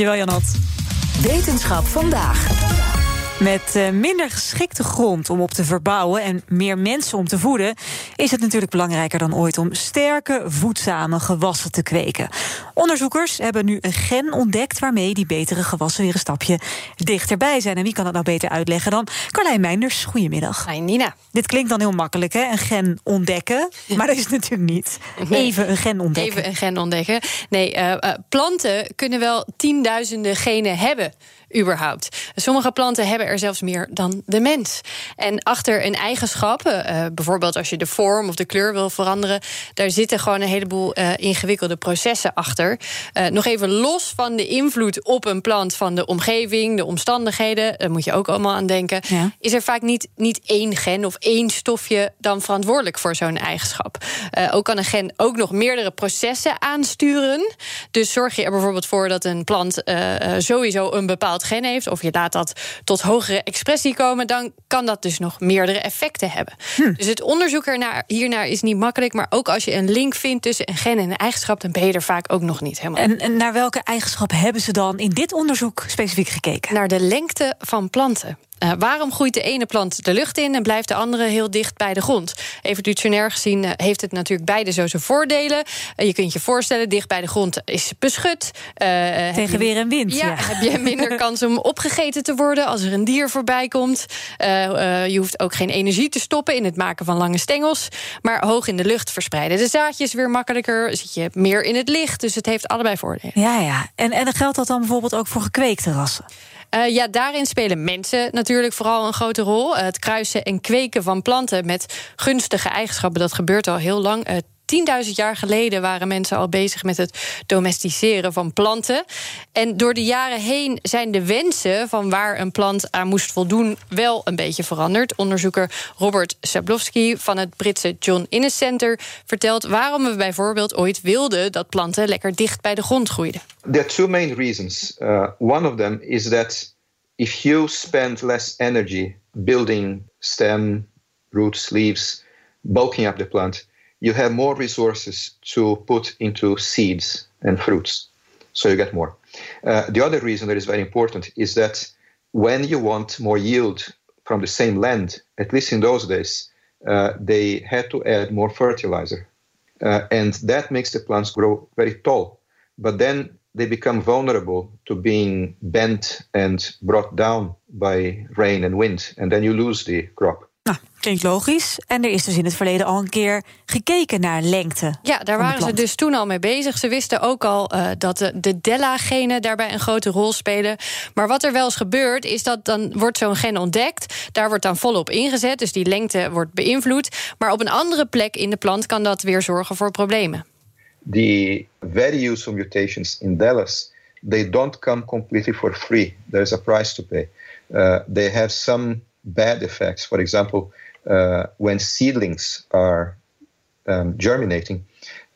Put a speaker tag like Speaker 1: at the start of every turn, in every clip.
Speaker 1: Dankjewel Janot.
Speaker 2: Wetenschap vandaag.
Speaker 1: Met uh, minder geschikte grond om op te verbouwen en meer mensen om te voeden, is het natuurlijk belangrijker dan ooit om sterke, voedzame gewassen te kweken. Onderzoekers hebben nu een gen ontdekt waarmee die betere gewassen weer een stapje dichterbij zijn. En wie kan dat nou beter uitleggen dan Carlijn Meinders? Goedemiddag.
Speaker 3: Hi Nina.
Speaker 1: Dit klinkt dan heel makkelijk, hè? Een gen ontdekken. Maar dat is natuurlijk niet. Even een gen ontdekken.
Speaker 3: Even een gen ontdekken. Nee, uh, uh, planten kunnen wel tienduizenden genen hebben überhaupt. Sommige planten hebben er zelfs meer dan de mens. En achter een eigenschap, uh, bijvoorbeeld als je de vorm of de kleur wil veranderen, daar zitten gewoon een heleboel uh, ingewikkelde processen achter. Uh, nog even los van de invloed op een plant van de omgeving, de omstandigheden, daar moet je ook allemaal aan denken. Ja. Is er vaak niet, niet één gen of één stofje dan verantwoordelijk voor zo'n eigenschap? ook kan een gen ook nog meerdere processen aansturen. Dus zorg je er bijvoorbeeld voor dat een plant sowieso een bepaald gen heeft, of je laat dat tot hogere expressie komen, dan kan dat dus nog meerdere effecten hebben. Hm. Dus het onderzoek ernaar, hiernaar is niet makkelijk, maar ook als je een link vindt tussen een gen en een eigenschap, dan ben je er vaak ook nog niet helemaal.
Speaker 1: En, en naar welke eigenschap hebben ze dan in dit onderzoek specifiek gekeken?
Speaker 3: Naar de lengte van planten. Uh, waarom groeit de ene plant de lucht in en blijft de andere heel dicht bij de grond? Evolutionair gezien uh, heeft het natuurlijk beide zo zijn voordelen. Uh, je kunt je voorstellen, dicht bij de grond is beschut.
Speaker 1: Tegen
Speaker 3: je,
Speaker 1: weer en wind.
Speaker 3: Ja,
Speaker 1: ja,
Speaker 3: heb je minder kans om opgegeten te worden als er een dier voorbij komt. je hoeft ook geen energie te stoppen in het maken van lange stengels. Maar hoog in de lucht verspreiden de zaadjes weer makkelijker. Zit je meer in het licht. Dus het heeft allebei voordelen.
Speaker 1: Ja, ja. En, en geldt dat dan bijvoorbeeld ook voor gekweekte rassen?
Speaker 3: Uh, ja, daarin spelen mensen natuurlijk vooral een grote rol. Uh, het kruisen en kweken van planten met gunstige eigenschappen, dat gebeurt al heel lang. Uh, 10.000 jaar geleden waren mensen al bezig met het domesticeren van planten. En door de jaren heen zijn de wensen van waar een plant aan moest voldoen wel een beetje veranderd. Onderzoeker Robert Sablowski van het Britse John Innes Center vertelt waarom we bijvoorbeeld ooit wilden dat planten lekker dicht bij de grond groeiden.
Speaker 4: There are two main reasons. Uh, one of them is that if you spend less energy building stem, roots, leaves, bulking up the plant, you have more resources to put into seeds and fruits. So you get more. Uh, the other reason that is very important is that when you want more yield from the same land, at least in those days, uh, they had to add more fertilizer. Uh, and that makes the plants grow very tall. But then they become vulnerable to being bent and brought down by rain and wind. And then you lose the crop.
Speaker 1: Klinkt logisch. En er is dus in het verleden al een keer gekeken naar lengte.
Speaker 3: Ja, daar waren ze dus toen al mee bezig. Ze wisten ook al uh, dat de, de Della-genen daarbij een grote rol spelen. Maar wat er wel eens gebeurt, is dat dan wordt zo'n gen ontdekt. Daar wordt dan volop ingezet, dus die lengte wordt beïnvloed. Maar op een andere plek in de plant kan dat weer zorgen voor problemen.
Speaker 4: The very useful mutations in Dellas, they don't come completely for free. There's a price to pay. Uh, they have some bad effects. For example, uh, when seedlings are um, germinating,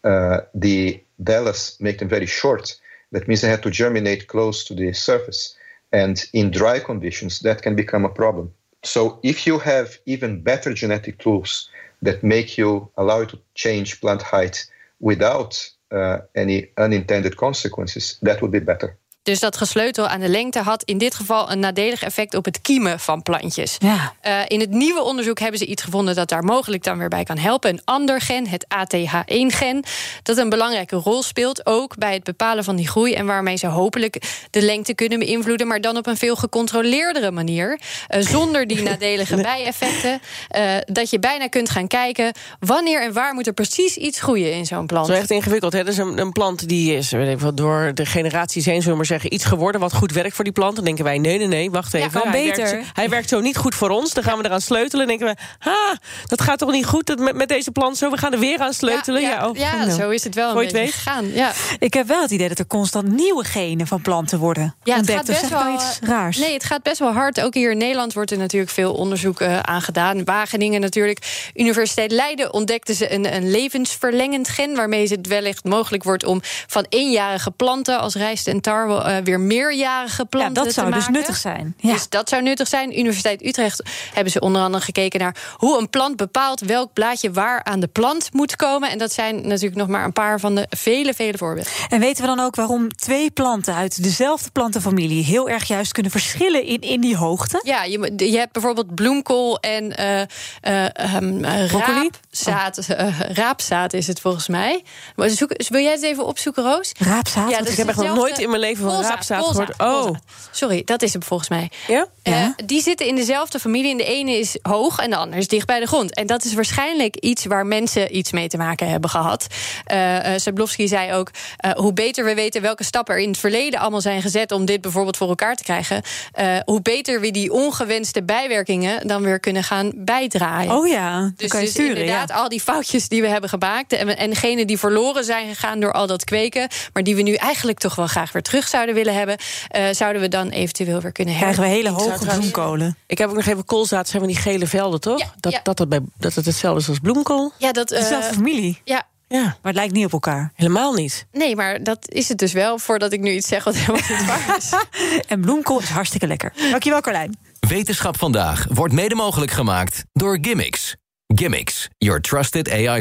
Speaker 4: uh, the Dallas make them very short. That means they have to germinate close to the surface. And in dry conditions, that can become a problem. So if you have even better genetic tools that make you allow you to change plant height without uh, any unintended consequences, that would be better.
Speaker 3: Dus dat gesleutel aan de lengte had in dit geval een nadelig effect op het kiemen van plantjes.
Speaker 1: Ja.
Speaker 3: Uh, in het nieuwe onderzoek hebben ze iets gevonden dat daar mogelijk dan weer bij kan helpen. Een ander gen, het ATH1-gen, dat een belangrijke rol speelt. Ook bij het bepalen van die groei. En waarmee ze hopelijk de lengte kunnen beïnvloeden. Maar dan op een veel gecontroleerdere manier. Uh, zonder die nadelige bijeffecten. Uh, dat je bijna kunt gaan kijken wanneer en waar moet er precies iets groeien in zo'n plant.
Speaker 5: Zo echt ingewikkeld. Hè? Dus een, een plant die is door de generaties heen, zullen we maar
Speaker 6: zeggen, iets geworden wat goed werkt voor die plant. Dan denken wij, nee, nee, nee, wacht even.
Speaker 1: kan
Speaker 6: hij,
Speaker 1: beter.
Speaker 6: Werkt, hij werkt zo niet goed voor ons. Dan gaan we eraan sleutelen. Dan denken we, ha, dat gaat toch niet goed dat met, met deze plant zo. We gaan er weer aan sleutelen.
Speaker 3: Ja,
Speaker 6: Ja,
Speaker 3: ja,
Speaker 6: oh,
Speaker 3: ja,
Speaker 6: nou.
Speaker 3: zo is het wel een beetje gegaan. Ja.
Speaker 1: Ik heb wel het idee dat er constant nieuwe genen van planten worden
Speaker 3: Ja, het
Speaker 1: ontdekt.
Speaker 3: gaat
Speaker 1: Of
Speaker 3: best
Speaker 1: zeg ik
Speaker 3: wel
Speaker 1: iets raars.
Speaker 3: Nee, het gaat best wel hard. Ook hier in Nederland wordt er natuurlijk veel onderzoek eh, aan gedaan. Wageningen natuurlijk. Universiteit Leiden ontdekte ze een, een levensverlengend gen... waarmee het wellicht mogelijk wordt om van eenjarige planten... als rijst en tarwe eh, weer meerjarige
Speaker 1: ja,
Speaker 3: planten
Speaker 1: dat
Speaker 3: te
Speaker 1: zou dus nuttig zijn. Ja.
Speaker 3: Dus dat zou nuttig zijn. Universiteit Utrecht hebben ze onder andere gekeken naar hoe een plant bepaalt welk blaadje waar aan de plant moet komen. En dat zijn natuurlijk nog maar een paar van de vele, vele voorbeelden.
Speaker 1: En weten we dan ook waarom twee planten uit dezelfde plantenfamilie heel erg juist kunnen verschillen in, in die hoogte?
Speaker 3: Ja, je, je hebt bijvoorbeeld bloemkool en eh,
Speaker 1: Broccoli?
Speaker 3: raapzaad. raapzaad is het volgens mij. Maar zoek, wil jij het even opzoeken, Roos?
Speaker 1: Raapzaad?
Speaker 3: Ja, dat
Speaker 6: Ik heb echt nog nooit in mijn leven van raapzaad. Oh,
Speaker 3: koolzaad. Sorry, dat is hem volgens mij.
Speaker 6: ja?
Speaker 3: Eh,
Speaker 1: Ja.
Speaker 3: die zitten in dezelfde familie. En de ene is hoog en de andere is dicht bij de grond. En dat is waarschijnlijk iets waar mensen iets mee te maken hebben gehad. Eh eh, Sablowski zei ook: eh, hoe beter we weten welke stappen er in het verleden allemaal zijn gezet om dit bijvoorbeeld voor elkaar te krijgen, eh, hoe beter we die ongewenste bijwerkingen dan weer kunnen gaan bijdraaien.
Speaker 1: Oh ja,
Speaker 3: Dus,
Speaker 1: kan je
Speaker 3: dus
Speaker 1: sturen.
Speaker 3: inderdaad,
Speaker 1: Ja.
Speaker 3: al die foutjes die we hebben gemaakt... en, en degene die verloren zijn gegaan door al dat kweken... maar die we nu eigenlijk toch wel graag weer terug zouden willen hebben... eh, zouden we dan eventueel weer kunnen
Speaker 1: Krijgen we hele hoge bloemkolen.
Speaker 6: Ik heb ook nog even koolzaad, zijn van die gele velden, toch?
Speaker 3: Ja,
Speaker 6: dat,
Speaker 3: ja.
Speaker 6: Dat, het bij, dat het hetzelfde is als bloemkool?
Speaker 3: Ja, dat... eh,
Speaker 1: Dezelfde familie,
Speaker 3: ja,
Speaker 6: Ja,
Speaker 1: maar het lijkt niet op elkaar.
Speaker 6: helemaal niet.
Speaker 3: nee, maar dat is het dus wel... voordat ik nu iets zeg wat helemaal niet waar is.
Speaker 1: En bloemkool is hartstikke lekker. Dankjewel, Carlijn.
Speaker 7: Wetenschap vandaag wordt mede mogelijk gemaakt door Gimmicks. Gimmicks, your trusted AI.